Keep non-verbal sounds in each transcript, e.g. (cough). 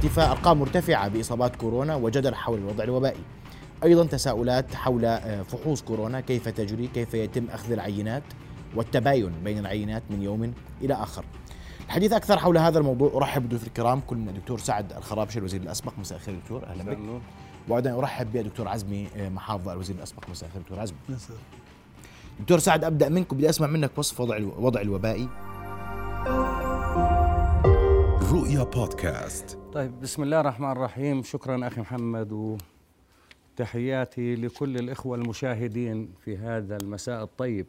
ارتفاع أرقام مرتفعة بإصابات كورونا وجدل حول الوضع الوبائي. أيضا تساؤلات حول آه، فحوص كورونا كيف تجري كيف يتم أخذ العينات والتباين بين العينات من يوم إلى آخر. الحديث أكثر حول هذا الموضوع. أرحب بضيوف الكرام كلنا دكتور سعد الخرابشي الوزير الاسبق مساء الخير دكتور. أهلا بك. وأيضا أرحب بدكتور عزمي آه، محافظ الوزير الاسبق مساء الخير دكتور عزمي. دكتور سعد أبدأ منك بدي أسمع منك وصف وضع الوضع الوبائي. رؤيا بودكاست. طيب بسم الله الرحمن الرحيم. شكرا أخي محمد وتحياتي لكل الإخوة المشاهدين في هذا المساء الطيب.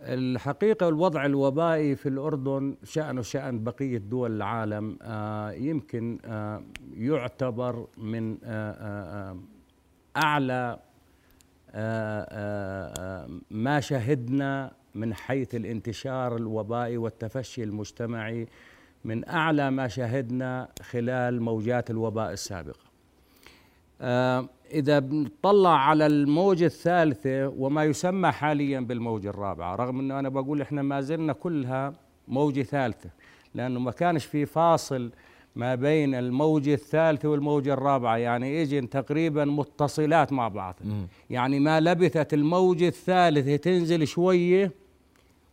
الحقيقة الوضع الوبائي في الأردن شأنه شأن بقية دول العالم آه يمكن آه يعتبر من آه, آه،, آه، أعلى آه، ما شهدنا من حيث الانتشار الوبائي والتفشي المجتمعي. من أعلى ما شهدنا خلال موجات الوباء السابقة إذا بنطلع على الموجة الثالثة وما يسمى حاليا بالموجة الرابعة رغم أنه أنا بقول إحنا ما زلنا كلها موجة ثالثة لأنه ما كانش في فاصل ما بين الموجة الثالثة والموجة الرابعة. يعني إجن تقريبا متصلات مع بعض. يعني ما لبثت الموجة الثالثة تنزل شوية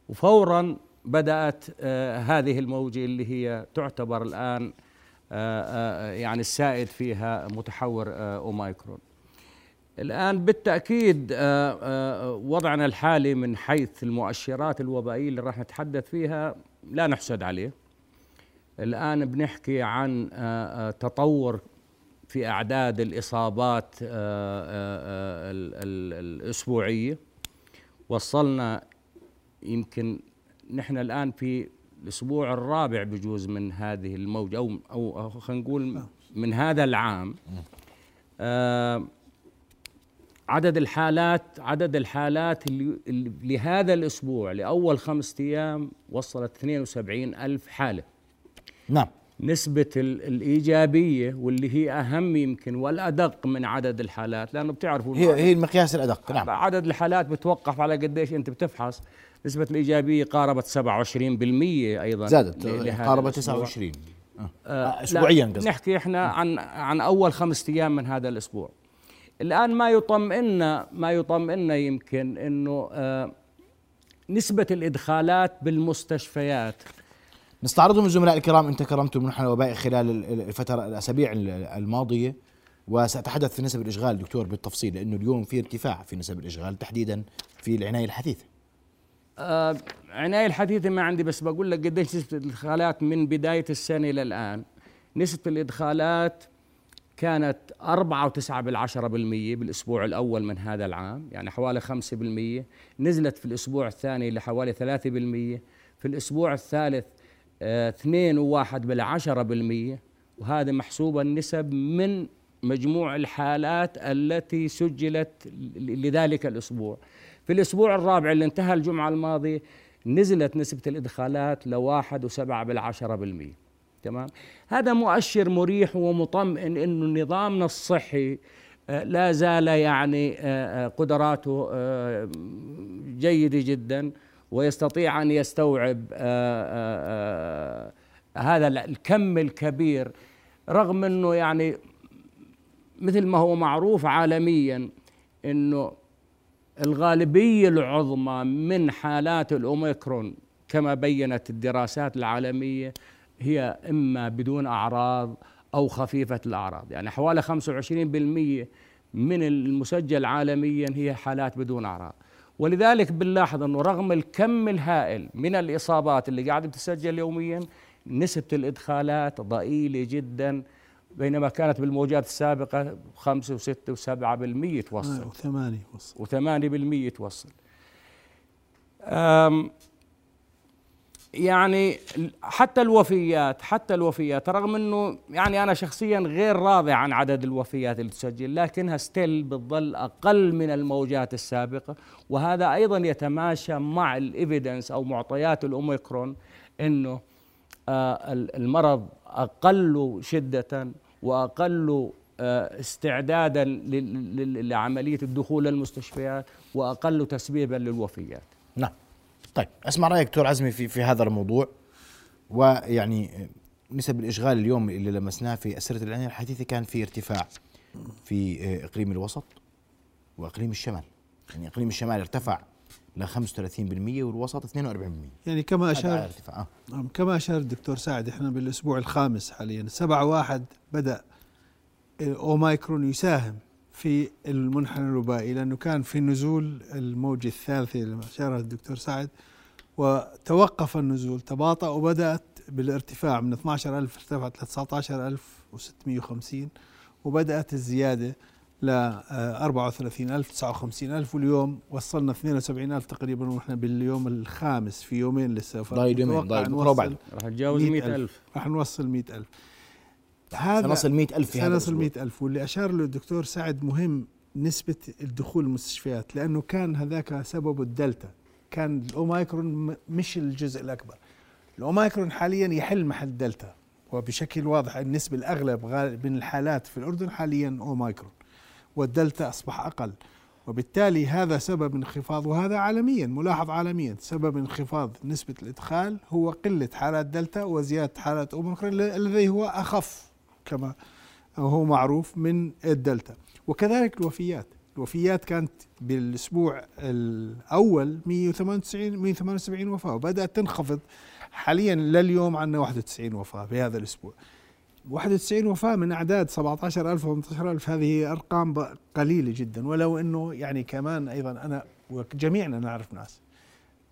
وفورا بدأت آه هذه الموجة اللي هي تعتبر الآن آه آه يعني السائد فيها متحور أوميكرون الآن بالتأكيد وضعنا الحالي من حيث المؤشرات الوبائية اللي راح نتحدث فيها لا نحسد عليه. الآن بنحكي عن تطور في أعداد الإصابات الأسبوعية. وصلنا يمكن نحن الآن في الأسبوع الرابع بجوز من هذه الموجة أو أو خلينا نقول من هذا العام. عدد الحالات عدد الحالات اللي لهذا الأسبوع لأول خمسة أيام وصلت 72 ألف حالة. نعم. نسبة الإيجابية واللي هي أهم يمكن والأدق من عدد الحالات لأنه بتعرفوا هي هي المقياس الأدق نعم. عدد الحالات بتوقف على قديش أنت بتفحص. نسبة الإيجابية قاربت 27% أيضا زادت قاربت 29 آه. آه. أسبوعيا نحكي إحنا عن عن أول خمسة أيام من هذا الأسبوع الآن ما يطمئننا ما يطمئننا يمكن أنه آه، نسبة الإدخالات بالمستشفيات نستعرضهم الزملاء الكرام انت كرمت المنحنى الوبائي خلال الفترة الأسابيع الماضية وسأتحدث في نسب الإشغال دكتور بالتفصيل لأنه اليوم في ارتفاع في نسب الإشغال تحديدا في العناية الحديثه. آه عناية الحديثه ما عندي بس بقول لك قديش نسبة الإدخالات من بداية السنة إلى الآن. نسبة الإدخالات كانت أربعة وتسعة بالعشرة بالمية بالأسبوع الأول من هذا العام يعني حوالي خمسة بالمية. نزلت في الأسبوع الثاني لحوالي ثلاثة بالمية. في الأسبوع الثالث آه، اثنين وواحد بالعشرة بالمية. وهذا محسوبة النسب من مجموع الحالات التي سجلت لذلك الأسبوع. في الأسبوع الرابع اللي انتهى الجمعة الماضية نزلت نسبة الإدخالات لواحد وسبعة بالعشرة بالمية. تمام؟ هذا مؤشر مريح ومطمئن إنه نظامنا الصحي آه، لا زال يعني آه، آه، قدراته جيدة جدا ويستطيع أن يستوعب هذا الكم الكبير رغم إنه يعني مثل ما هو معروف عالميا إنه الغالبية العظمى من حالات الأوميكرون كما بينت الدراسات العالمية هي إما بدون أعراض أو خفيفة الأعراض. يعني حوالي 25% من المسجل عالميا هي حالات بدون أعراض. ولذلك بنلاحظ أنه رغم الكم الهائل من الإصابات اللي قاعدة تسجل يوميا نسبة الإدخالات ضئيلة جدا بينما كانت بالموجات السابقة خمسة وستة وسبعة بالمية توصل. وثمانية توصل وثمانية بالمية توصل. يعني حتى الوفيات حتى الوفيات رغم إنه يعني أنا شخصيا غير راضي عن عدد الوفيات اللي تسجل لكنها ستيل بتظل أقل من الموجات السابقة. وهذا أيضا يتماشى مع الايفيدنس أو معطيات الأوميكرون إنه آه المرض أقل شدة وأقل آه استعدادا لعملية الدخول للمستشفيات وأقل تسبيبا للوفيات. نعم. طيب أسمع رأيك دكتور عزمي في في هذا الموضوع ويعني نسب الإشغال اليوم اللي لمسناه في أسرة العناية الحديثة كان في ارتفاع في آه، إقليم الوسط وإقليم الشمال يعني إقليم الشمال ارتفع ل 35% والوسط 42% يعني كما اشار ارتفاع آه. كما أشار الدكتور سعد إحنا بالأسبوع الخامس حاليا 7 واحد بدأ اوميكرون يساهم في المنحنى الوبائي لأنه كان في نزول الموجة الثالثة اللي أشارها الدكتور سعد وتوقف النزول تباطأ وبدأت بالارتفاع من 12000 ارتفعت ل 19650 وبدأت الزيادة ل 34000 59000 واليوم وصلنا 72000 تقريبا ونحن باليوم الخامس في يومين لسه. ضايل يومين، ضايل. وبعده. راح تجاوز 100000 راح نوصل 100000 هذا سنصل 100000 في هذا سنصل الأسبوع. 100000 واللي أشار له الدكتور سعد مهم نسبة الدخول المستشفيات لأنه كان هذاك سببه الدلتا. كان الأوميكرون م- مش الجزء الأكبر. الأوميكرون حاليا يحل محل الدلتا وبشكل واضح النسبة الأغلب من الحالات في الأردن حاليا أوميكرون والدلتا أصبح أقل. وبالتالي هذا سبب انخفاض وهذا عالميا ملاحظ عالميا سبب انخفاض نسبة الإدخال هو قلة حالات دلتا وزيادة حالات أوميكرون الذي هو أخف كما هو معروف من الدلتا. وكذلك الوفيات. الوفيات كانت بالأسبوع الأول 198 178 وفاة وبدأت تنخفض حاليا لليوم عندنا 91 وفاة في هذا الأسبوع. 91 وفاة من أعداد 17000 و 18000 هذه أرقام ب- قليلة جدا. ولو إنه يعني كمان أيضا أنا وجميعنا نعرف ناس.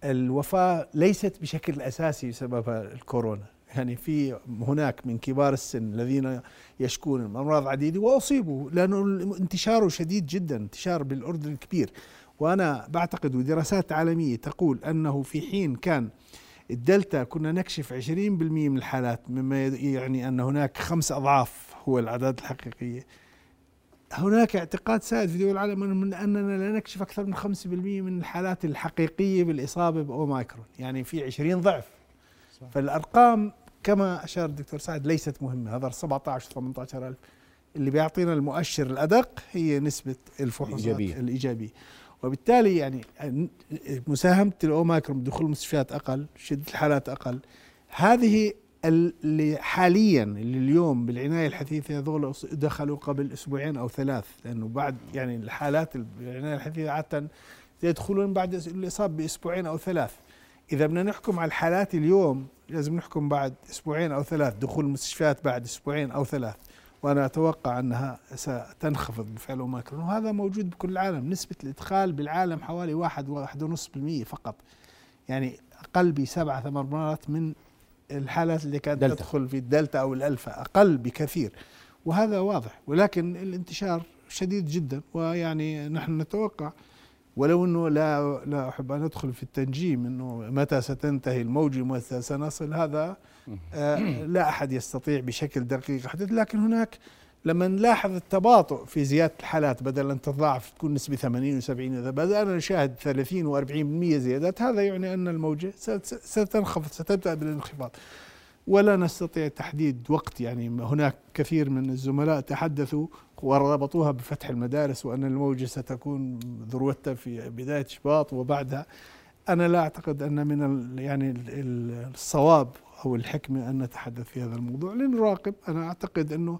الوفاة ليست بشكل أساسي بسبب الكورونا. يعني في هناك من كبار السن الذين يشكون من امراض عديدة. وأصيبوا لأنه انتشاره شديد جدا انتشار بالأردن كبير وأنا بعتقد ودراسات عالمية تقول أنه في حين كان الدلتا كنا نكشف 20% من الحالات مما يعني أن هناك خمس أضعاف هو الأعداد الحقيقية. هناك اعتقاد سائد في دول العالم من أننا لا نكشف أكثر من 5% من الحالات الحقيقية بالإصابة باوميكرون يعني في 20 ضعف. فالأرقام كما أشار الدكتور سعد ليست مهمة هذا 17 18000 اللي بيعطينا المؤشر الأدق هي نسبة الفحوصات الإيجابية. وبالتالي يعني مساهمة الأوميكرون بدخول المستشفيات أقل شدة الحالات أقل. هذه اللي حاليا اللي اليوم بالعناية الحديثه هذول دخلوا قبل أسبوعين أو ثلاث لأنه بعد يعني الحالات بالعنايه الحديثه عادة يدخلون بعد الإصابة بأسبوعين أو ثلاث. إذا بدنا نحكم على الحالات اليوم لازم نحكم بعد أسبوعين أو ثلاث دخول المستشفيات بعد أسبوعين أو ثلاث. وأنا أتوقع أنها ستنخفض بفعل أوميكرون. وهذا موجود بكل العالم. نسبة الإدخال بالعالم حوالي واحد واحد ونص بالمية فقط. يعني أقل بسبعة ثمان مرات من الحالات اللي كانت دلتا. تدخل في الدلتا أو الألفا. أقل بكثير. وهذا واضح. ولكن الانتشار شديد جدا. ويعني نحن نتوقع ولو إنه لا لا أحب أن أدخل في التنجيم إنه متى ستنتهي الموجه ومتى سنصل هذا آه لا أحد يستطيع بشكل دقيق حدث لكن هناك لما نلاحظ التباطؤ في زيادة الحالات بدل أن تتضاعف تكون نسبة 80 و70 إذا بدانا نشاهد 30 و40% زيادات هذا يعني أن الموجه ست- ستنخفض ستبدأ بالانخفاض. ولا نستطيع تحديد وقت. يعني هناك كثير من الزملاء تحدثوا وربطوها بفتح المدارس وأن الموجة ستكون ذروتها في بداية شباط وبعدها. أنا لا أعتقد أن من يعني ال- ال- الصواب أو الحكمة أن نتحدث في هذا الموضوع. لنراقب أنا أعتقد أنه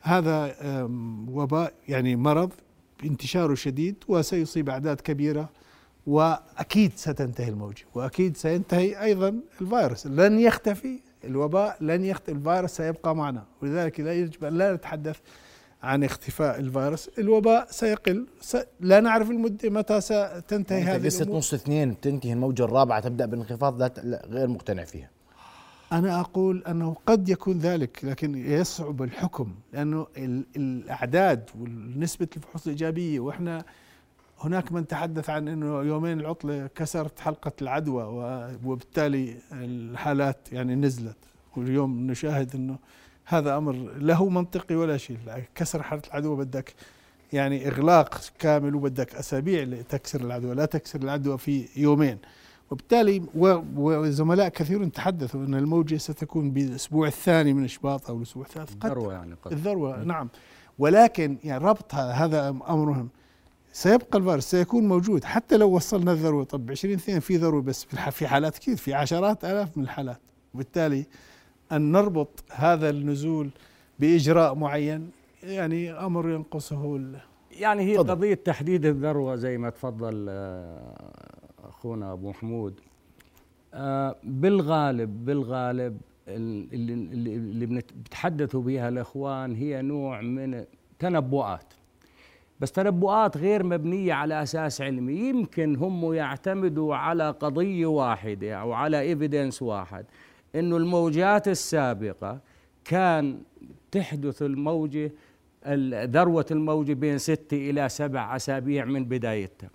هذا وباء يعني مرض انتشاره شديد وسيصيب أعداد كبيرة وأكيد ستنتهي الموجة. وأكيد سينتهي أيضا الفيروس. لن يختفي الوباء لن يختفي الفيروس سيبقى معنا. ولذلك لا يجب ان لا نتحدث عن اختفاء الفيروس. الوباء سيقل. س... لا نعرف المدة متى ستنتهي أنت هذه الأمور. نص اثنين تنتهي الموجة الرابعة تبدأ بالانخفاض لا, غير مقتنع فيها. أنا أقول أنه قد يكون ذلك لكن يصعب الحكم لأنه ال- الأعداد ونسبة الفحوص الإيجابية وإحنا هناك من تحدث عن أنه يومين العطلة كسرت حلقة العدوى وبالتالي الحالات يعني نزلت. واليوم نشاهد أنه هذا أمر له منطقي ولا شيء. كسر حلقة العدوى بدك يعني إغلاق كامل وبدك أسابيع لتكسر العدوى. لا تكسر العدوى في يومين. وبالتالي وزملاء كثيرون تحدثوا إن الموجة ستكون بالأسبوع الثاني من شباط أو الأسبوع الثالث. قد ذروه يعني قد الذروة نعم. ولكن يعني ربطها هذا أمر مهم سيبقى الفيروس سيكون موجود. حتى لو وصلنا الذروة طب 20 اثنين في ذروة بس في حالات كثير في عشرات آلاف من الحالات. وبالتالي أن نربط هذا النزول بإجراء معين يعني أمر ينقصه يعني هي تفضل. قضية تحديد الذروة زي ما تفضل آه، أخونا أبو محمود. آه، بالغالب بالغالب ال- اللي, بتحدثوا بها الإخوان هي نوع من تنبؤات. بس تنبؤات غير مبنية على أساس علمي. يمكن هم يعتمدوا على قضية واحدة أو على إيفيدنس واحد إنه الموجات السابقة كان تحدث الموجة ال- ذروة الموجة بين ست إلى سبع أسابيع من بدايتها.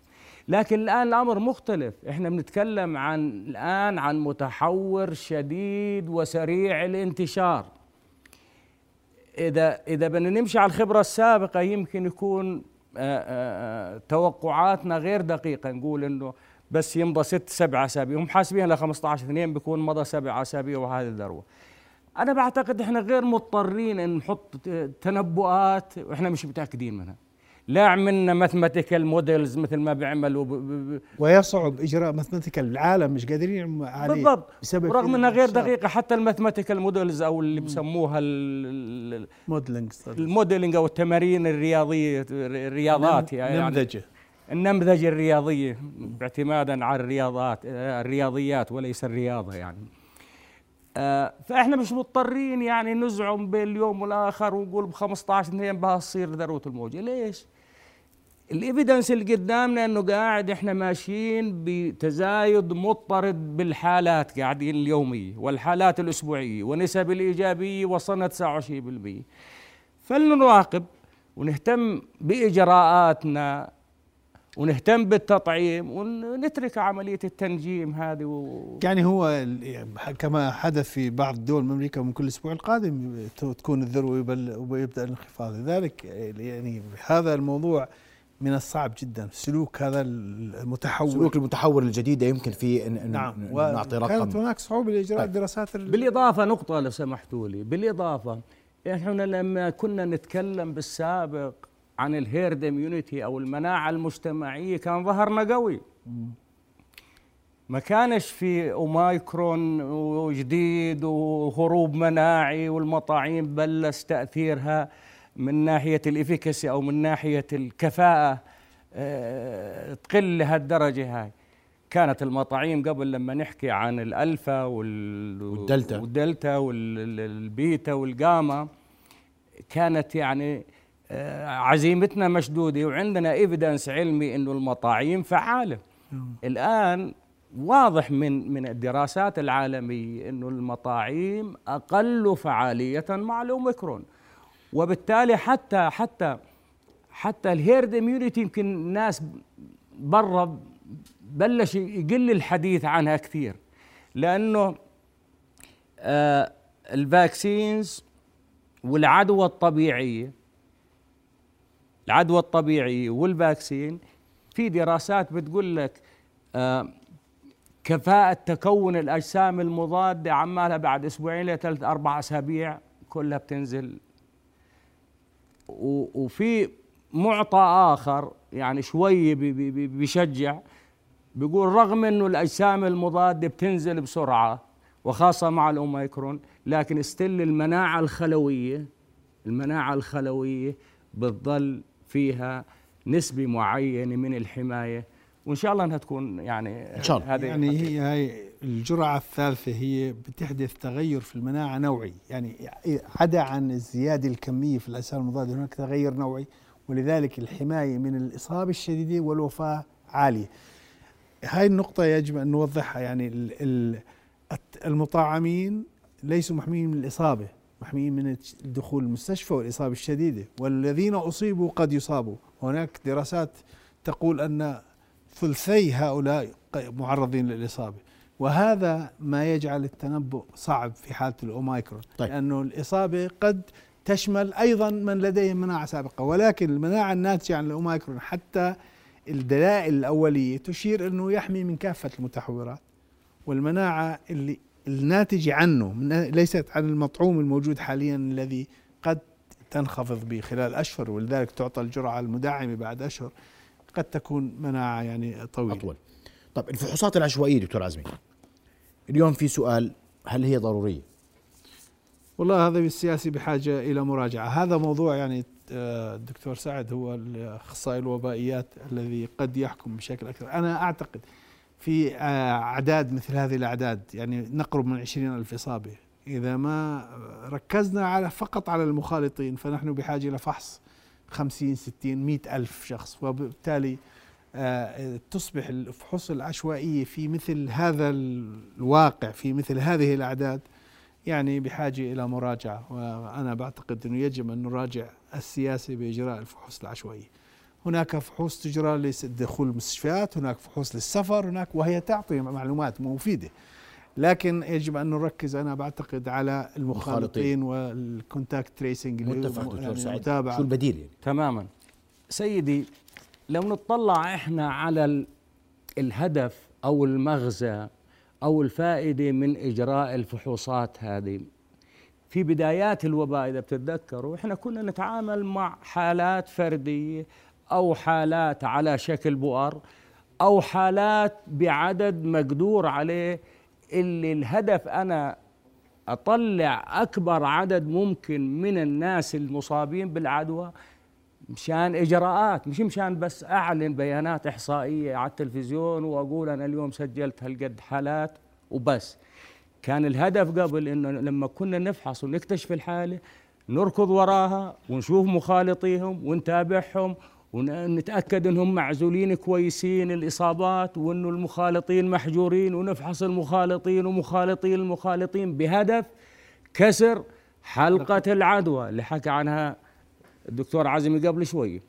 لكن الآن الأمر مختلف. إحنا بنتكلم عن الآن عن متحور شديد وسريع الانتشار. إذا إذا بدنا نمشي على الخبرة السابقة يمكن يكون توقعاتنا غير دقيقة. نقول إنه بس يمضى ست سبع أسابيع. هم حاسبين ل 15 اثنين بيكون مضى سبع أسابيع وهذه الذروة. أنا بعتقد إحنا غير مضطرين إن نحط تنبؤات وإحنا مش متأكدين منها. لا عملنا mathematical models مثل ما بيعملوا ويصعب إجراء mathematical العالم مش قادرين عليه بالضبط. بسبب رغم إنها غير. دقيقة حتى ال mathematical models أو اللي بسموها ال- ال- modeling ال modeling أو التمارين الرياضية الرياضات يعني. نمذجة. النمذجة الرياضية باعتمادا على الرياضات الرياضيات وليس الرياضة يعني. آه، فإحنا مش مضطرين يعني نزعم بين اليوم والآخر ونقول ب 15 اثنين بها تصير ذروة الموجة. ليش؟ ال evidence اللي قدامنا إنه قاعد إحنا ماشيين بتزايد مضطرد بالحالات قاعدين اليوميه والحالات الأسبوعية ونسب الإيجابية وصلنا 29% فلنراقب ونهتم بإجراءاتنا ونهتم بالتطعيم ونترك عملية التنجيم هذه و... يعني هو كما حدث في بعض الدول من أمريكا من كل أسبوع القادم تكون الذروة يبل- ويبدا الانخفاض. لذلك يعني هذا الموضوع من الصعب جدا. سلوك هذا المتحول. سلوك المتحور الجديدة يمكن في إن نعم. نعطي رقم. هناك صعوبة لإجراء طيب. الدراسات ال- بالإضافة نقطة لو سمحتوا لي. بالإضافة إحنا لما كنا نتكلم بالسابق عن ال herd immunity أو المناعة المجتمعية كان ظهرنا قوي. ما كانش في أومايكرون وجديد وهروب مناعي والمطاعيم بلش تأثيرها. من ناحية ال efficacy أو من ناحية الكفاءة آه، تقل لهالدرجة هاي. كانت المطاعيم قبل لما نحكي عن الألفا وال والدلتا. والدلتا والبيتا والجاما كانت يعني آه، عزيمتنا مشدودة. وعندنا evidence علمي إنه المطاعيم فعالة. الآن واضح من من الدراسات العالمية إنه المطاعيم أقل فعالية مع الأوميكرون. وبالتالي حتى حتى حتى ال herd immunity يمكن الناس برا بلش يقل الحديث عنها كثير. لأنه آه ال vaccines والعدوى الطبيعية العدوى الطبيعية وال vaccine في دراسات بتقول لك آه كفاءة تكون الأجسام المضادة عمالها بعد أسبوعين لثلاث أربع أسابيع كلها بتنزل وفي معطى آخر يعني شوي بي- بي- بي- بيشجع بيقول رغم إنه الأجسام المضادة بتنزل بسرعة وخاصة مع الأوميكرون لكن still المناعة الخلوية المناعة الخلوية بتظل فيها نسبة معينة من الحماية وإن شاء الله إنها تكون يعني إن شاء الله. هذه يعني هي هاي الجرعة الثالثة هي بتحدث تغير في المناعة نوعي. يعني عدا عن الزيادة الكمية في الأجسام المضادة هناك تغير نوعي ولذلك الحماية من الإصابة الشديدة والوفاة عالية. هاي النقطة يجب أن نوضحها. يعني ال- ال- الت- المطعمين ليسوا محميين من الإصابة محميين من الدخول المستشفى والإصابة الشديدة. والذين أصيبوا قد يصابوا. هناك دراسات تقول أن ثلثي هؤلاء معرضين للإصابة. وهذا ما يجعل التنبؤ صعب في حالة الأوميكرون طيب. لأنه الإصابة قد تشمل أيضا من لديهم مناعة سابقة ولكن المناعة الناتجة عن الأوميكرون حتى الدلائل الأولية تشير أنه يحمي من كافة المتحورات والمناعة اللي الناتجة عنه ليست عن المطعوم الموجود حاليا الذي قد تنخفض بخلال أشهر ولذلك تعطى الجرعة المدعمة بعد أشهر قد تكون مناعة يعني طويلة. أطول. طيب الفحوصات العشوائية دكتور عزمي اليوم في سؤال هل هي ضرورية؟ والله هذا السياسي بحاجة إلى مراجعة. هذا موضوع يعني آه، الدكتور سعد هو الأخصائي الوبائيات الذي قد يحكم بشكل أكثر. أنا أعتقد في آه، أعداد مثل هذه الأعداد يعني نقرب من عشرين ألف إصابة. إذا ما ركزنا على فقط على المخالطين فنحن بحاجة إلى فحص خمسين ستين مئة ألف شخص وبالتالي آه، تصبح الفحوص العشوائية في مثل هذا الواقع في مثل هذه الأعداد يعني بحاجة إلى مراجعة. وأنا بعتقد أنه يجب أن نراجع السياسة بإجراء الفحوص العشوائية. هناك فحوص تجرى لدخول المستشفيات هناك فحوص للسفر هناك وهي تعطي معلومات مفيدة. لكن يجب أن نركز أنا بعتقد على المخالطين وال contact tracing متفق دكتور يعني سعيد. شو البديل يعني؟ تماما. سيدي لو نطلع إحنا على الهدف أو المغزى أو الفائدة من إجراء الفحوصات هذه. في بدايات الوباء إذا بتتذكروا إحنا كنا نتعامل مع حالات فردية أو حالات على شكل بؤر أو حالات بعدد مقدور عليه. اللي الهدف أنا أطلع أكبر عدد ممكن من الناس المصابين بالعدوى مشان إجراءات مش مشان بس أعلن بيانات إحصائية على التلفزيون وأقول أنا اليوم سجلت هالقد حالات وبس. كان الهدف قبل إنه لما كنا نفحص ونكتشف الحالة نركض وراها ونشوف مخالطيهم ونتابعهم ونتأكد إنهم معزولين كويسين الإصابات وإنه المخالطين محجورين ونفحص المخالطين ومخالطين المخالطين. بهدف كسر حلقة العدوى اللي حكى عنها الدكتور عزمي قبل شوي.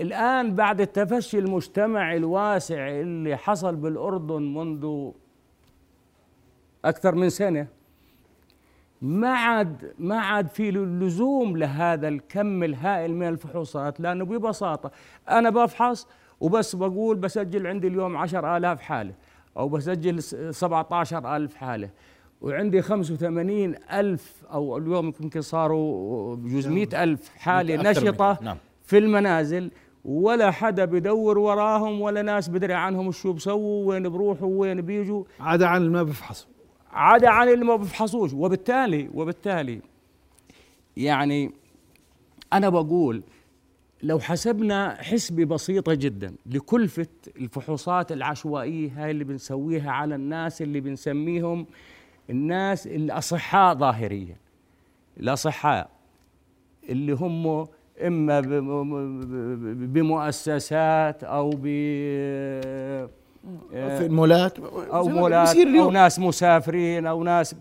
الآن بعد التفشي المجتمعي الواسع اللي حصل بالأردن منذ أكثر من سنة ما عاد ما عاد في لزوم لهذا الكم الهائل من الفحوصات لأنه ببساطة أنا بفحص وبس بقول بسجل عندي اليوم عشر آلاف حالة أو بسجل سبعة عشر ألف حالة. وعندي 85 ألف أو اليوم يمكن صاروا بجوز 100 نعم. ألف حالة نشطة نعم. في المنازل ولا حدا بدور وراهم ولا ناس بدري عنهم شو بسووا وين بروحوا وين بيجوا عدا عن اللي ما بفحصوا عدا عن اللي ما بفحصوش وبالتالي وبالتالي يعني أنا بقول لو حسبنا حسبة بسيطة جدا لكلفة الفحوصات العشوائية هاي اللي بنسويها على الناس اللي بنسميهم الناس الأصحاء ظاهريا الأصحاء اللي هم إما بمؤسسات أو ب في المولات. أو مولات أو ناس مسافرين أو ناس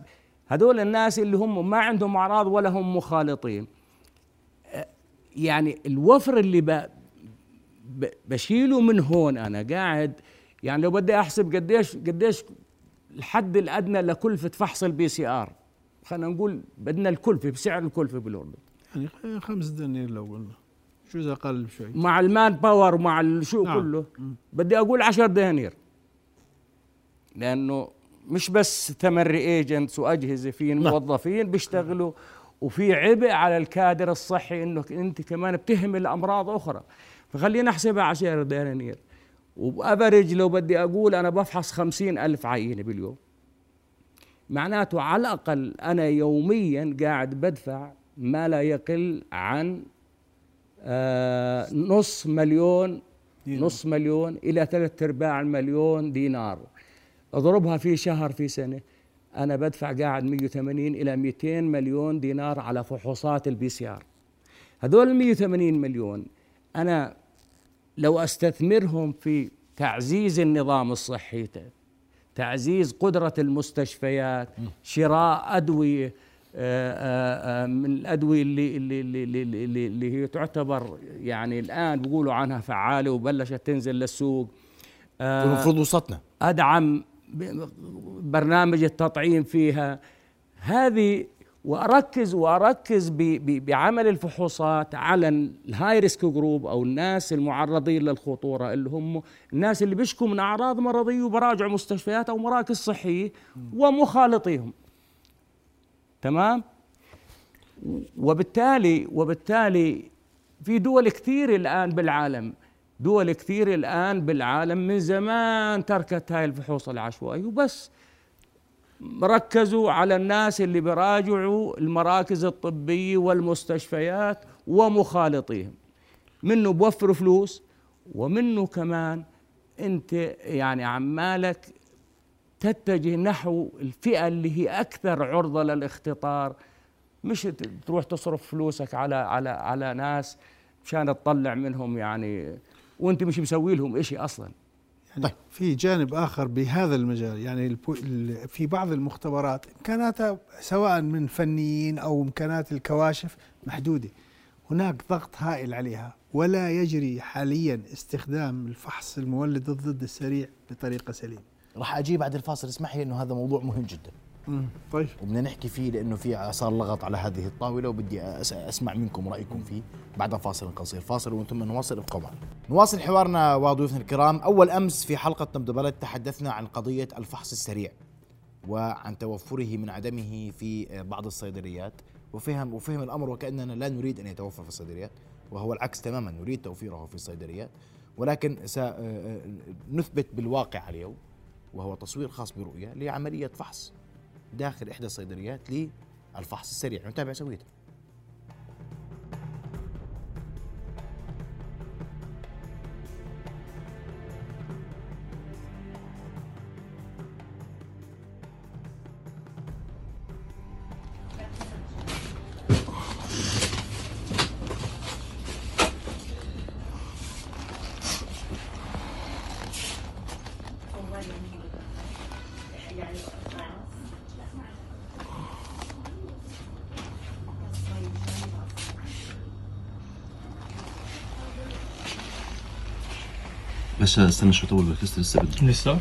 هذول الناس اللي هم ما عندهم أعراض ولا هم مخالطين. يعني الوفر اللي بشيله من هون أنا قاعد يعني لو بدي أحسب قديش قديش الحد الأدنى لكلفه فحص ال PCR. خلينا نقول بدنا الكلفه بسعر الكلفه بالأردن. يعني خمس دنانير لو قلنا. شو إذا أقل بشوي؟ مع ال manpower ومع الشو نعم. كله. بدي أقول 10 دنانير. لأنه مش بس ثمن ريجنتس واجهزه في. موظفين بيشتغلوا وفي عبء على الكادر الصحي إنه أنت كمان بتهمل أمراض أخرى. فخلينا نحسبها 10 دنانير. وبأفرج لو بدي أقول أنا بفحص خمسين ألف عينة باليوم. معناته على الأقل أنا يوميا قاعد بدفع ما لا يقل عن آه نص مليون دينار. نص مليون إلى ثلاثة أرباع المليون دينار. أضربها في شهر في سنة. أنا بدفع قاعد 180 إلى 200 مليون دينار على فحوصات ال PCR. هذول ال 180 مليون أنا لو أستثمرهم في تعزيز النظام الصحي تعزيز قدرة المستشفيات شراء أدوية آه، آه، آه، من الأدوية اللي, اللي, اللي, اللي, اللي هي تعتبر يعني الآن بيقولوا عنها فعالة وبلشت تنزل للسوق. المفروض وسطنا. أدعم برنامج التطعيم فيها. هذه واركز وأركز بعمل الفحوصات على ال high risk group أو الناس المعرضين للخطورة اللي هم الناس اللي بيشكوا من أعراض مرضية وبراجعوا مستشفيات أو مراكز صحية ومخالطيهم. تمام؟ وبالتالي وبالتالي في دول كثير الآن بالعالم دول كثير الآن بالعالم من زمان تركت هاي الفحوص العشوائية. وبس ركزوا على الناس اللي بيراجعوا المراكز الطبية والمستشفيات ومخالطيهم. منه بوفروا فلوس ومنه كمان انت يعني عمالك تتجه نحو الفئة اللي هي أكثر عرضة للاختطار. مش تروح تصرف فلوسك على على على ناس مشان تطلع منهم يعني وانت مش مسوي لهم إشي أصلا. يعني طيب. في جانب آخر بهذا المجال يعني البو- في بعض المختبرات إمكاناتها سواء من فنيين أو إمكانات الكواشف محدودة. هناك ضغط هائل عليها ولا يجري حاليا استخدام الفحص المولد الضد السريع بطريقة سليمة. راح أجي بعد الفاصل اسمح لي إنه هذا موضوع مهم جدا. طيب. وبدنا نحكي فيه لأنه في صار لغط على هذه الطاولة وبدي أسمع منكم رأيكم فيه بعد فاصل قصير. فاصل وأنتم نواصل ابقوا معنا نواصل حوارنا وضيوفنا الكرام. أول أمس في حلقة نبض بلد تحدثنا عن قضية الفحص السريع وعن توفره من عدمه في بعض الصيدليات وفهم وفهم الأمر وكأننا لا نريد أن يتوفر في الصيدليات وهو العكس تماما نريد توفيره في الصيدليات. ولكن سنثبت بالواقع اليوم وهو تصوير خاص برؤية لعملية فحص. داخل إحدى الصيدليات للفحص السريع. نتابع سويته بس استنى شوي طول لسه لسه بدي لسه؟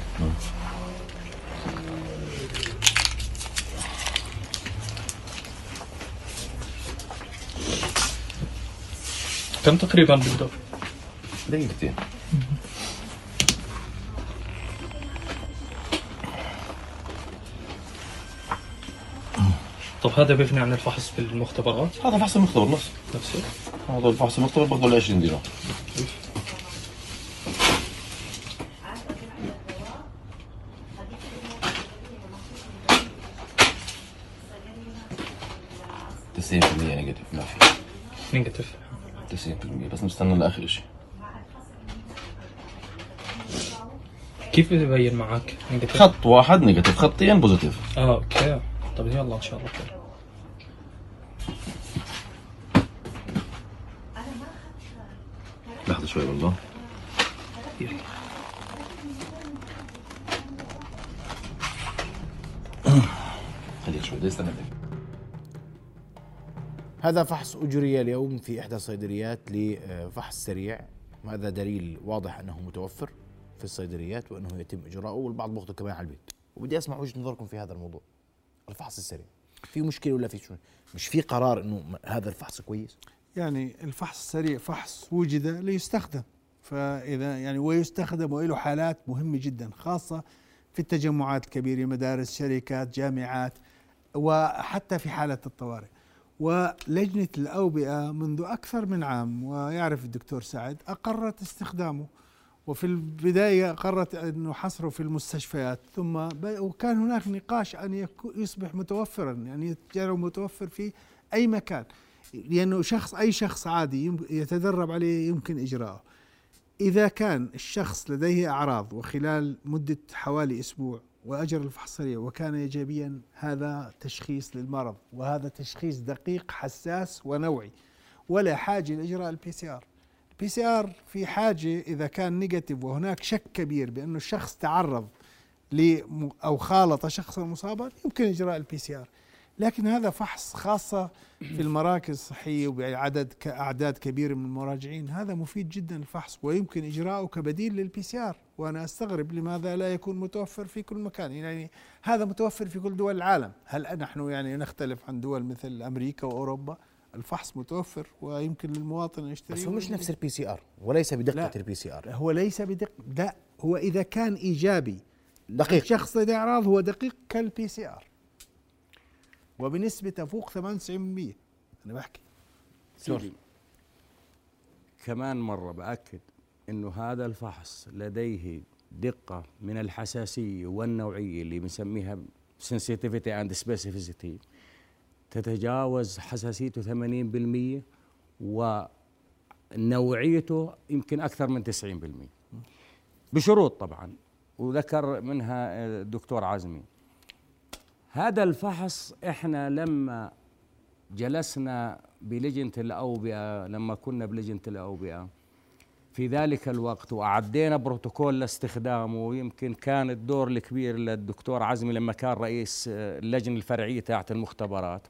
كم تقريبا بيقدر؟ دقيقتين طب هذا بيغني عن الفحص في المختبرات هذا فحص المختبر نفسه. نفسه؟ هذا الفحص المختبر له 20 دينار تسعين في المية negative ما في negative تسعين في المية لآخر شيء. كيف بيبين معك؟ negative؟ خط واحد negative خطين positive آه okay. طب يلا إن شاء الله. خير لحظة شوي والله. خليك شوي بدي أستنى. هذا فحص أجري اليوم في إحدى الصيدليات لفحص سريع. هذا دليل واضح أنه متوفر في الصيدليات وأنه يتم إجراؤه والبعض بياخذه كمان على البيت. وبدي أسمع وجهة نظركم في هذا الموضوع الفحص السريع. في مشكلة ولا في شو؟ مش في قرار أنه هذا الفحص كويس؟ يعني الفحص السريع فحص وجد ليستخدم. فإذا يعني ويستخدم وله حالات مهمة جدا خاصة في التجمعات الكبيره مدارس شركات جامعات وحتى في حالة الطوارئ. ولجنة الأوبئة منذ أكثر من عام ويعرف الدكتور سعد أقرت استخدامه. وفي البداية قررت أنه حصره في المستشفيات ثم وكان هناك نقاش يكو- يصبح متوفرا يعني يتجرى متوفر في أي مكان. لأنه شخص أي شخص عادي يتدرب عليه يمكن اجراءه إذا كان الشخص لديه أعراض وخلال مدة حوالي أسبوع واجرى الفحص السريع وكان ايجابيا هذا تشخيص للمرض وهذا تشخيص دقيق حساس ونوعي. ولا حاجة لاجراء ال PCR ال PCR في حاجة إذا كان negative وهناك شك كبير بأنه الشخص تعرض أو خالط شخصا مصابا يمكن إجراء البي سي ار لكن هذا فحص خاصة في المراكز الصحيه وبعدد كاعداد كبيرة من المراجعين. هذا مفيد جدا الفحص ويمكن اجراؤه كبديل لل PCR وأنا أستغرب لماذا لا يكون متوفر في كل مكان. يعني هذا متوفر في كل دول العالم. هل نحن يعني نختلف عن دول مثل أمريكا وأوروبا؟ الفحص متوفر ويمكن للمواطن أن يشتريه. بس هو مش نفس ال PCR وليس بدقة لا. ال PCR هو ليس بدق لا هو إذا كان إيجابي دقيق. الشخص لديه اعراض هو دقيق كال PCR وبنسبة تفوق 98% أنا بحكي. سيدي كمان مرة بأكد أنه هذا الفحص لديه دقة من الحساسية والنوعية اللي بنسميها sensitivity and specificity. تتجاوز حساسيته 80% ونوعيته يمكن أكثر من 90% بشروط طبعا. وذكر منها الدكتور عزمي هذا الفحص إحنا لما جلسنا بلجنة الأوبئة لما كنا بلجنة الأوبئة في ذلك الوقت وأعدينا بروتوكول لاستخدامه ويمكن كان الدور الكبير للدكتور عزمي لما كان رئيس اللجنة الفرعية تاعت المختبرات.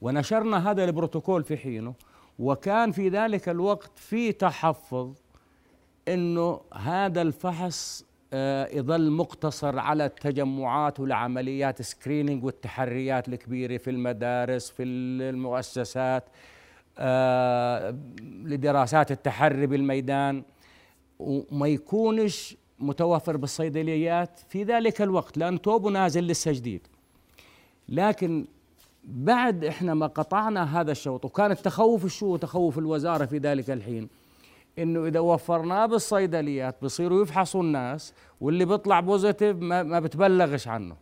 ونشرنا هذا البروتوكول في حينه وكان في ذلك الوقت في تحفظ إنه هذا الفحص آه، يظل مقتصر على التجمعات والعمليات سكرينينج والتحريات الكبيرة في المدارس في المؤسسات آه، لدراسات التحري بالميدان. وما يكونش متوفر بالصيدليات في ذلك الوقت لأن توبه نازل لسه جديد. لكن بعد إحنا ما قطعنا هذا الشوط وكان التخوف الشو تخوف الوزارة في ذلك الحين. إنه إذا وفرناه بالصيدليات بصيروا يفحصوا الناس واللي بيطلع positive ما, ما بتبلغش عنه.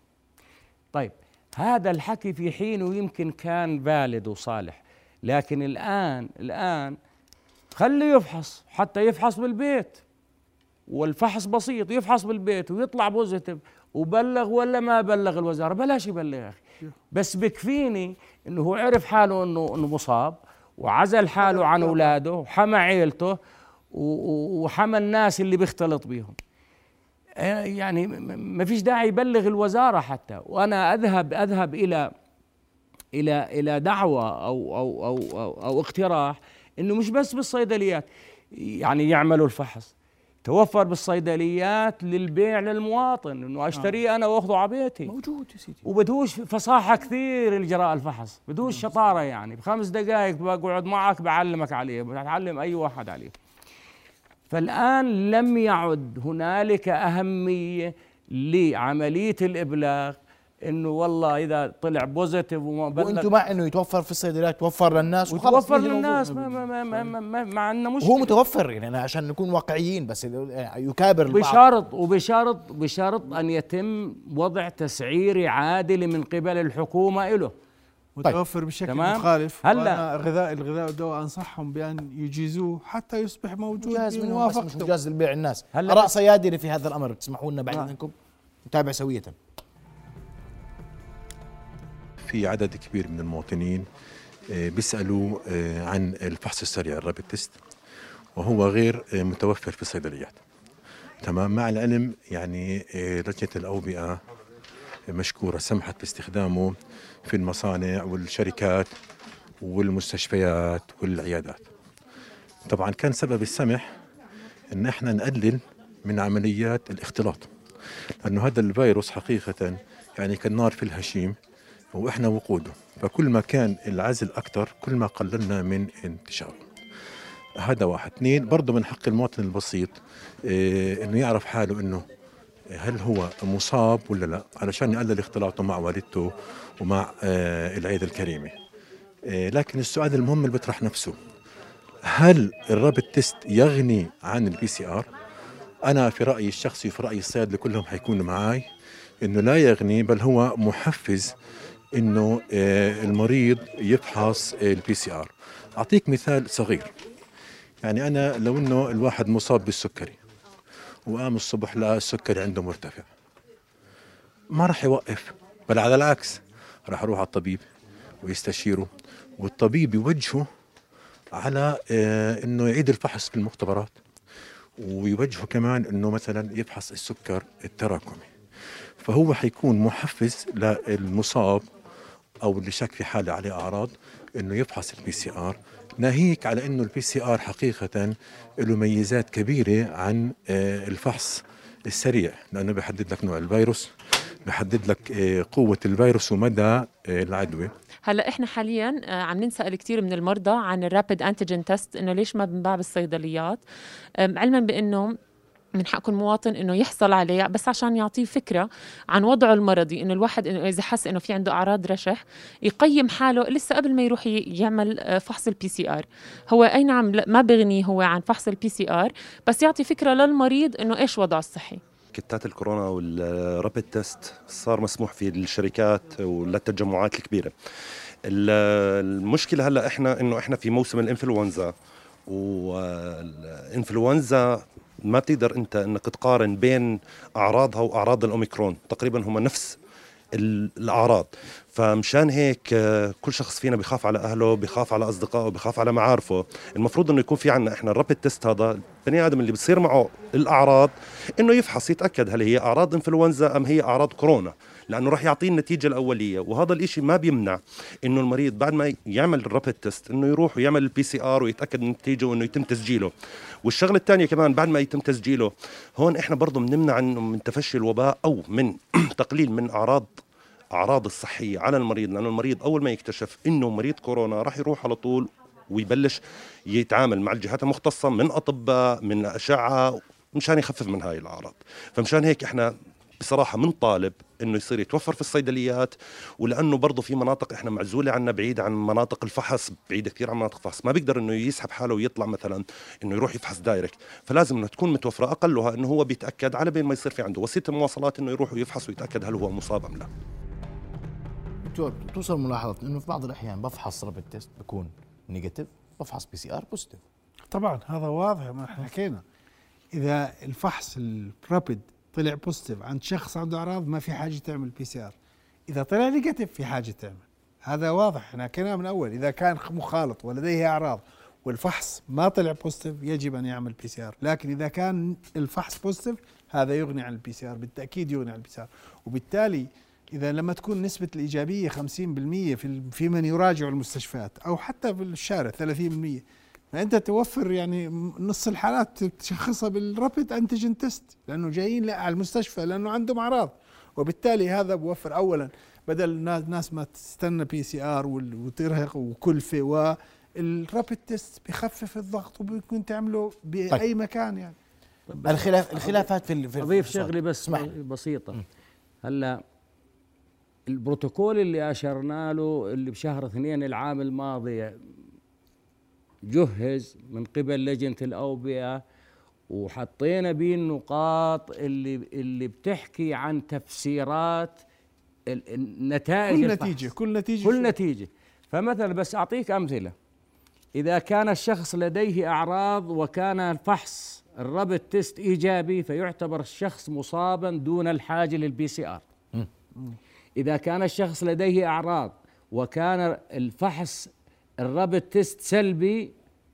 طيب هذا الحكي في حينه يمكن كان valid وصالح لكن الان الآن خليه يفحص حتى يفحص بالبيت. والفحص بسيط يفحص بالبيت ويطلع positive وبلغ ولا ما بلغ الوزارة؟ بلاش يبلغ يا أخي. بس بكفيني إنه هو عرف حاله انه إنه مصاب وعزل حاله عن أولاده وحمى عيلته وحمى الناس اللي بيختلط بيهم. آه، يعني ما فيش داعي يبلغ الوزارة حتى. وأنا اذهب أذهب إلى إلى إلى دعوة أو أو أو أو, أو اقتراح إنه مش بس بالصيدليات. يعني يعملوا الفحص. توفر بالصيدليات للبيع للمواطن. إنه أشتريه أنا وأخذه على بيتي. موجود يا سيدي. وبدوش فصاحة كثير اجراء الفحص. بدوش شطارة يعني. بخمس دقائق بقعد معك بعلمك عليه. بتعلم أي واحد عليه. فالآن لم يعد هنالك أهمية لعملية الإبلاغ إنه والله إذا طلع بوزيتيف وما بلغ وأنتم مع إنه يتوفر في الصيدليات توفر للناس وتوفر للناس ما ما ما ما ما ما مع إنه مشكله هو متوفر يعني أنا عشان نكون واقعيين بس يكابر البعض. بشرط وبشرط بشرط أن يتم وضع تسعيري عادل من قبل الحكومة له متوفر طيب. بشكل تمام؟ مخالف هلا. غذاء الغذاء والدواء أنصحهم بأن يجيزوه حتى يصبح موجود مجاز بموافقته مجاز لبيع الناس. هلا. آراء صيادله في هذا الأمر. تسمحوا لنا بعد اذنكم نتابع سوية. في عدد كبير من المواطنين آه، بيسألوا آه، عن الفحص السريع الرابط تيست وهو غير آه، متوفر في الصيدليات. تمام. مع العلم يعني لجنة الأوبئة مشكورة سمحت باستخدامه في المصانع والشركات والمستشفيات والعيادات. طبعا كان سبب السمح إن إحنا نقلل من عمليات الاختلاط لأنه هذا الفيروس حقيقة يعني كالنار في الهشيم وإحنا وقوده. فكل ما كان العزل أكثر كل ما قللنا من انتشاره. هذا واحد. اثنين برضه من حق المواطن البسيط إيه إنه يعرف حاله إنه هل هو مصاب ولا لا؟ علشان يقلل اختلاطه مع والدته ومع آه العيلة الكريمة. إيه لكن السؤال المهم اللي بيطرح نفسه هل ال rapid test يغني عن ال PCR أنا في رأيي الشخصي وفي راي الصيادله كلهم حيكونوا معي إنه لا يغني بل هو محفز إنه آه، المريض يفحص ال PCR أعطيك مثال صغير. يعني أنا لو إنه الواحد مصاب بالسكري وقام الصبح لقى السكري عنده مرتفع. ما راح يوقف. بل على العكس راح يروح على الطبيب ويستشيره. والطبيب يوجهه على آه، إنه يعيد الفحص في المختبرات. ويوجهه كمان إنه مثلا يفحص السكر التراكمي. فهو حيكون محفز للمصاب أو اللي شك في حاله عليه أعراض إنه يفحص ال PCR ناهيك على إنه ال PCR حقيقة له ميزات كبيرة عن آه، الفحص السريع لأنه بيحدد لك نوع الفيروس بحدد لك آه، قوة الفيروس ومدى آه، العدوى. هلا إحنا حاليا عم نسال كثير من المرضى عن ال rapid antigen test إنه ليش ما بنباع بالصيدليات؟ علما بإنه من حق المواطن إنه يحصل عليه بس عشان يعطيه فكرة عن وضعه المرضي إنه الواحد إنه إذا حس إنه في عنده أعراض رشح يقيم حاله لسه قبل ما يروح يعمل آه، فحص ال PCR هو أي نعم ما بغني هو عن فحص ال PCR بس يعطي فكرة للمريض إنه إيش وضعه الصحي. kit ات الكورونا وال rapid test صار مسموح في الشركات وللتجمعات الكبيرة. ال- المشكلة هلأ إحنا إنه إحنا في موسم الإنفلونزا والإنفلونزا ما بتقدر أنت إنك تقارن بين أعراضها وأعراض الأوميكرون. تقريبا هم نفس ال- الأعراض. فمشان هيك آه، كل شخص فينا بخاف على أهله بخاف على أصدقائه بخاف على معارفه. المفروض إنه يكون في عنا إحنا الرابid تيست هذا البني آدم اللي بتصير معه الأعراض إنه يفحص يتأكد هل هي أعراض انفلونزا أم هي أعراض كورونا. لأنه راح يعطيه النتيجة الأولية. وهذا الإشي ما بيمنع إنه المريض بعد ما يعمل ال rapid test إنه يروح ويعمل ال PCR ويتأكد من النتيجه وإنه يتم تسجيله. والشغلة الثانية كمان بعد ما يتم تسجيله هون إحنا برضه بنمنع إنه من تفشي الوباء أو من (clears throat) تقليل من أعراض أعراض الصحية على المريض لأنه المريض أول ما يكتشف إنه مريض كورونا راح يروح على طول ويبلش يتعامل مع الجهات المختصة من أطباء من أشعة مشان يخفف من هاي الأعراض. فمشان هيك إحنا بصراحة بنطالب إنه يصير يتوفر في الصيدليات ولأنه برضه في مناطق إحنا معزولة عنا بعيد عن مناطق الفحص بعيدة كثير عن مناطق الفحص. ما بيقدر إنه يسحب حاله ويطلع مثلا إنه يروح يفحص direct. فلازم انه تكون متوفرة. أقلها إنه هو بيتأكد على بين ما يصير في عنده وسيلة المواصلات إنه يروح ويفحص ويتأكد هل هو مصاب أم لا. دكتور توصل ملاحظة إنه في بعض الأحيان بفحص rapid test بكون negative بفحص PCR positive طبعا هذا واضح ما إحنا حكينا. إذا الفحص ال rapid طلع positive عند شخص عنده أعراض ما في حاجة تعمل PCR إذا طلع negative في حاجة تعمل. هذا واضح إحنا حكيناه من أول. إذا كان مخالط ولديه أعراض والفحص ما طلع positive يجب أن يعمل PCR لكن إذا كان الفحص positive هذا يغني عن ال PCR بالتأكيد يغني عن ال PCR وبالتالي إذا لما تكون نسبة الإيجابية 50% في ال- في من يراجع المستشفيات أو حتى في الشارع 30% فأنت توفر يعني نص الحالات تشخصها بال rapid antigen test لأنه جايين على المستشفى لأنه عندهم أعراض وبالتالي هذا بوفر اولا بدل الناس ناس ما تستنى PCR وترهق وكلفة وال rapid test بخفف الضغط وبيكون تعمله بأي طيب. مكان يعني الخلاف الخلافات في ال- في أضيف. شغلة بس اسمح. بسيطة هلأ البروتوكول اللي أشرنا له اللي بشهر اثنين العام الماضي جهز من قبل لجنه الأوبئة وحطينا به النقاط اللي اللي بتحكي عن تفسيرات ال- النتائج كل الفحص. نتيجة كل نتيجة كل نتيجة. فمثلا بس أعطيك أمثلة. إذا كان الشخص لديه أعراض وكان الفحص ال rapid test إيجابي فيعتبر الشخص مصابا دون الحاجة لل PCR إذا كان الشخص لديه أعراض وكان الفحص ال rapid test سلبي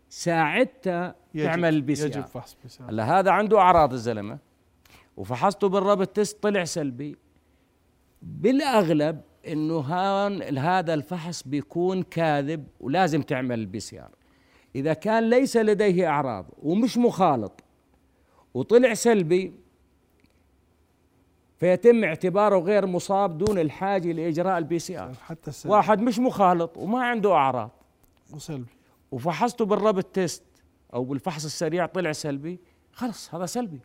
ساعتها تعمل ال PC يجب فحص PC. هلا هذا عنده أعراض الزلمة وفحصته بال rapid test طلع سلبي. بالأغلب إنه هون هذا الفحص بيكون كاذب ولازم تعمل ال PCR. إذا كان ليس لديه أعراض ومش مخالط وطلع سلبي فيتم اعتباره غير مصاب دون الحاجة لإجراء ال PCR حتى السلبي. واحد مش مخالط وما عنده أعراض. وسلبي وفحصته بال rapid test أو بالفحص السريع طلع سلبي خلص هذا سلبي.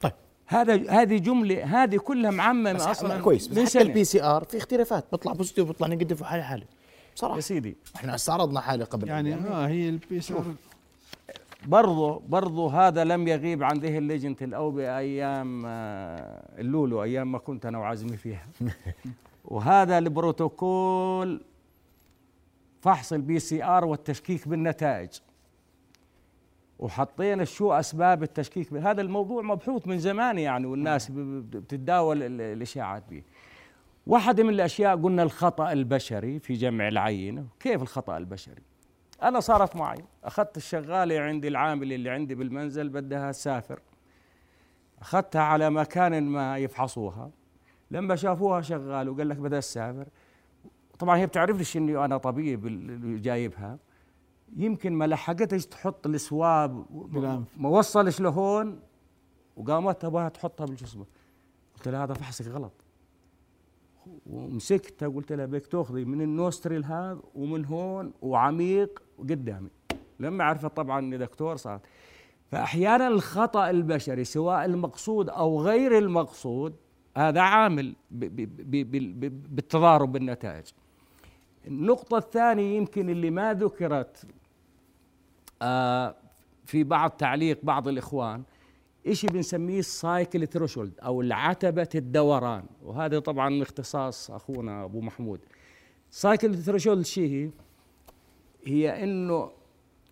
طيب. هذا هذه جملة هذه كلها معممة بس أصلا كويس بس حتى. ال PCR في اختلافات بيطلع positive وبيطلع negative وحالة حالة. بصراحه يا سيدي. إحنا استعرضنا حالة قبل. يعني أيام. آه هي ال PCR برضه برضه هذا لم يغيب عن ذهن لجنة الأوبئة أيام آه، اللولو أيام ما كنت أنا وعزمي فيها. (laughs) وهذا البروتوكول فحص ال PCR والتشكيك بالنتائج. وحطينا شو أسباب التشكيك هذا الموضوع مبحوث من زمان يعني والناس ب- بتتداول ال- الاشاعات به واحدة من الأشياء قلنا الخطأ البشري في جمع العينه كيف الخطأ البشري؟ أنا صارت معي. أخذت الشغالة عندي العاملة اللي عندي بالمنزل بدها تسافر. أخذتها على مكان ما يفحصوها. لما شافوها شغال وقال لك بدها تسافر. طبعا هي بتعرفش إني أنا طبيب اللي جايبها. يمكن ما لحقتش تحط السواب. ما وصلش لهون وقامت تبغاها تحطها بالجسم قلت لها هذا فحصك غلط. ومسكتها قلت لها بدك تأخذي من ال nostril هذا ومن هون وعميق وقدامي لما عرفت طبعا إني دكتور صار فاحيانا الخطأ البشري سواء المقصود أو غير المقصود هذا عامل بالتضارب بالنتائج. النقطة الثانية يمكن اللي ما ذكرت آه، في بعض تعليق بعض الإخوان إشي بنسميه ال cycle threshold أو عتبة الدوران؟ وهذا طبعا من اختصاص أخونا أبو محمود. cycle threshold شيء هي هي إنه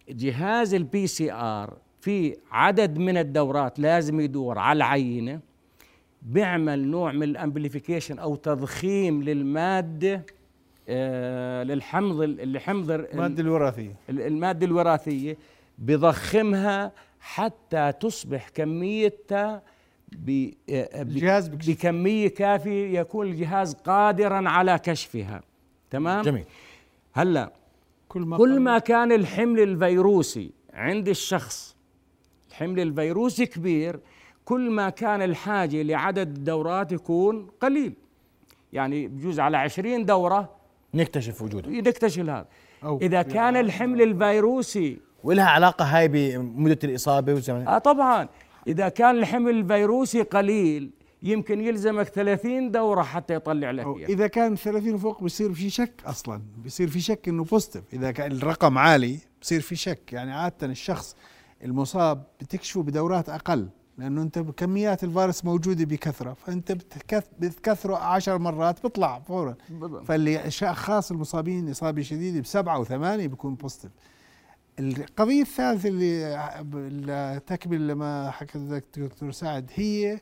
جهاز ال PCR في عدد من الدورات لازم يدور على العينة بيعمل نوع من ال amplification أو تضخيم للمادة آه للحمض الحمض المادة الوراثية. المادة الوراثية بضخمها حتى تصبح كميتها ب- آه، ب- الجهاز بكشف. بكمية كافية يكون الجهاز قادرا على كشفها. تمام؟ جميل. هلأ كل ما كل ما كان الحمل الفيروسي عند الشخص الحمل الفيروسي كبير كل ما كان الحاجة لعدد الدورات يكون قليل. يعني بجوز على عشرين دورة نكتشف وجوده نكتشف هذا. أو إذا كان الحمل الفيروسي ولها علاقة هاي بمده الإصابة وزمن آه طبعا. إذا كان الحمل الفيروسي قليل يمكن يلزمك 30 دورة حتى يطلع لك أو إياه. إذا كان 30 وفوق بصير في شك أصلا. بصير في شك إنه positive إذا كان الرقم عالي بصير في شك. يعني عادة الشخص المصاب بتكشفه بدورات أقل لأنه أنت كميات الفيروس موجودة بكثرة. فأنت بتكث- بتكثره عشر مرات بيطلع فورا. فاللي اشخاص المصابين إصابة شديدة بسبعة وثمانية بيكون positive القضية الثالثة اللي تكمل لما حكى الدكتور سعد هي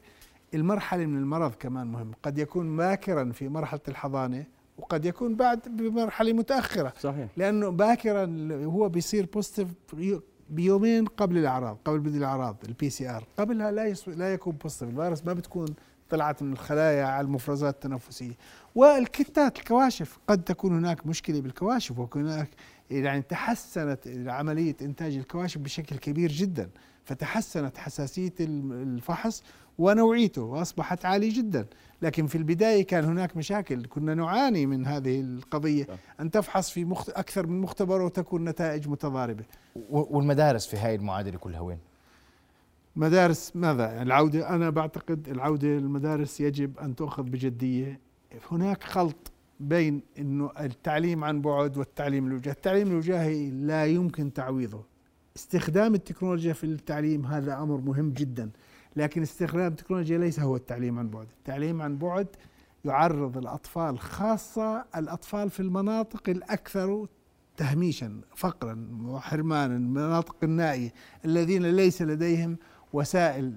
المرحلة من المرض كمان مهم. قد يكون باكرا في مرحلة الحضانة وقد يكون بعد بمرحلة متأخرة. صحيح. لأنه باكرا هو بيصير positive بيومين قبل الأعراض قبل بدء الأعراض ال PCR قبلها لا. لا يكون positive الفيروس ما بتكون طلعت من الخلايا على المفرزات التنفسية. وال kits الكواشف قد تكون هناك مشكلة بالكواشف ويكون هناك يعني تحسنت عملية إنتاج الكواشف بشكل كبير جدا فتحسنت حساسية الم- الفحص ونوعيته وأصبحت عالية جدا. لكن في البداية كان هناك مشاكل كنا نعاني من هذه القضية أن تفحص في مخت... أكثر من مختبر وتكون نتائج متضاربة. و- والمدارس في هاي المعادلة كلها وين؟ مدارس ماذا؟ العودة أنا بعتقد العودة للمدارس يجب أن تؤخذ بجدية. هناك خلط بين أنه التعليم عن بعد والتعليم الوجاهي. التعليم الوجاهي لا يمكن تعويضه. استخدام التكنولوجيا في التعليم هذا أمر مهم جدا لكن استخدام التكنولوجيا ليس هو التعليم عن بعد. التعليم عن بعد يعرض الأطفال خاصة الأطفال في المناطق الأكثر تهميشا فقرا وحرمانا المناطق النائية الذين ليس لديهم وسائل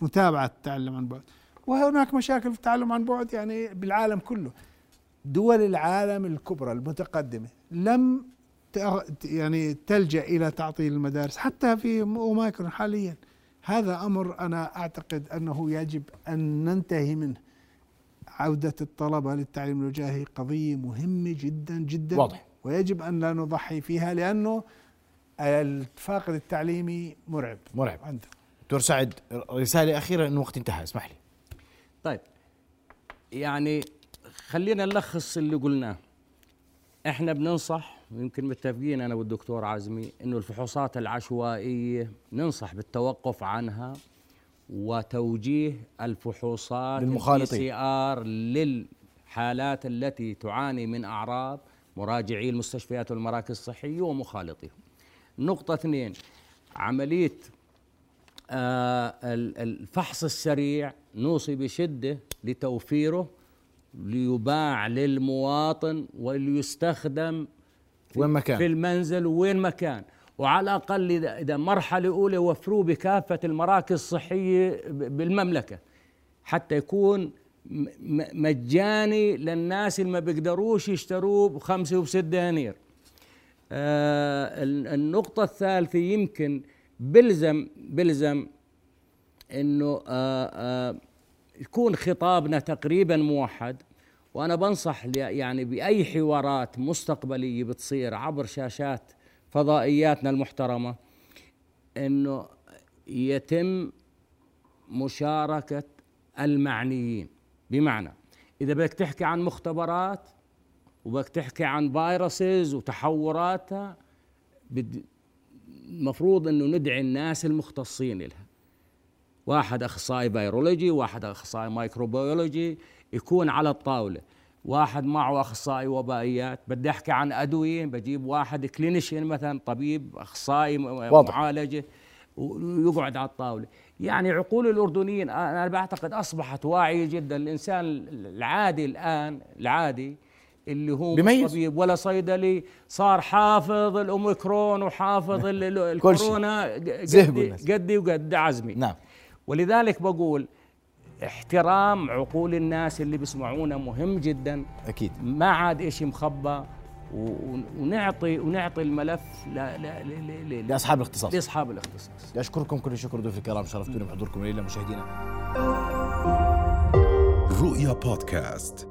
لمتابعة التعلم عن بعد. وهناك مشاكل في التعلم عن بعد يعني بالعالم كله. دول العالم الكبرى المتقدمة لم يعني تلجأ إلى تعطيل المدارس حتى في أوميكرون حاليا. هذا أمر أنا أعتقد أنه يجب أن ننتهي منه. عودة الطلبة للتعليم الوجاهي قضية مهمة جدا جدا. واضح. ويجب أن لا نضحي فيها لأنه الفاقد التعليمي مرعب. مرعب. عندنا دكتور سعد رسالة أخيرة إنه وقت انتهى. اسمح لي. طيب يعني خلينا نلخص اللي قلناه إحنا بننصح يمكن متفقين أنا والدكتور عزمي إنه الفحوصات العشوائية ننصح بالتوقف عنها وتوجيه الفحوصات للمخالطين. CR للحالات التي تعاني من أعراض مراجعي المستشفيات والمراكز الصحية ومخالطيهم. نقطة اثنين عملية الفحص السريع نوصي بشدة لتوفيره ليباع للمواطن وليستخدم في وين ما كان. في المنزل وين ما كان وعلى الأقل اذا مرحلة أولى وفروه بكافة المراكز الصحية بالمملكة حتى يكون مجاني للناس اللي ما بيقدروش يشتروه بخمسة وبست دنانير آه ال- النقطة الثالثة يمكن بلزم بلزم إنه آه آه يكون خطابنا تقريبا موحد. وأنا بنصح يعني بأي حوارات مستقبلية بتصير عبر شاشات فضائياتنا المحترمة إنه يتم مشاركة المعنيين. بمعنى إذا بدك تحكي عن مختبرات وبدك تحكي عن viruses وتحوراتها المفروض إنه ندعي الناس المختصين لها. واحد أخصائي virology واحد أخصائي microbiology يكون على الطاولة. واحد معه أخصائي وبائيات. بدي أحكي عن أدوية بجيب واحد clinician مثلا طبيب أخصائي واضح. معالجه ويقعد على الطاولة. يعني عقول الأردنيين أنا بعتقد أصبحت واعية جدا. الإنسان العادي الآن العادي اللي هو مش بيميز. طبيب ولا صيدلي صار حافظ الأوميكرون وحافظ ال- ال- الكورونا زهقوا قدي الناس. قدي وقد عزمي. نعم. ولذلك بقول احترام عقول الناس اللي بيسمعونا مهم جدا. أكيد. ما عاد إشي مخبى ونعطي ونعطي الملف ل ل ل ل لأصحاب الاختصاص. لأصحاب الاختصاص. اشكركم كل الشكر ضيوف الكرام شرفتوني بحضوركم الليلة مشاهدينا. رؤيا بودكاست.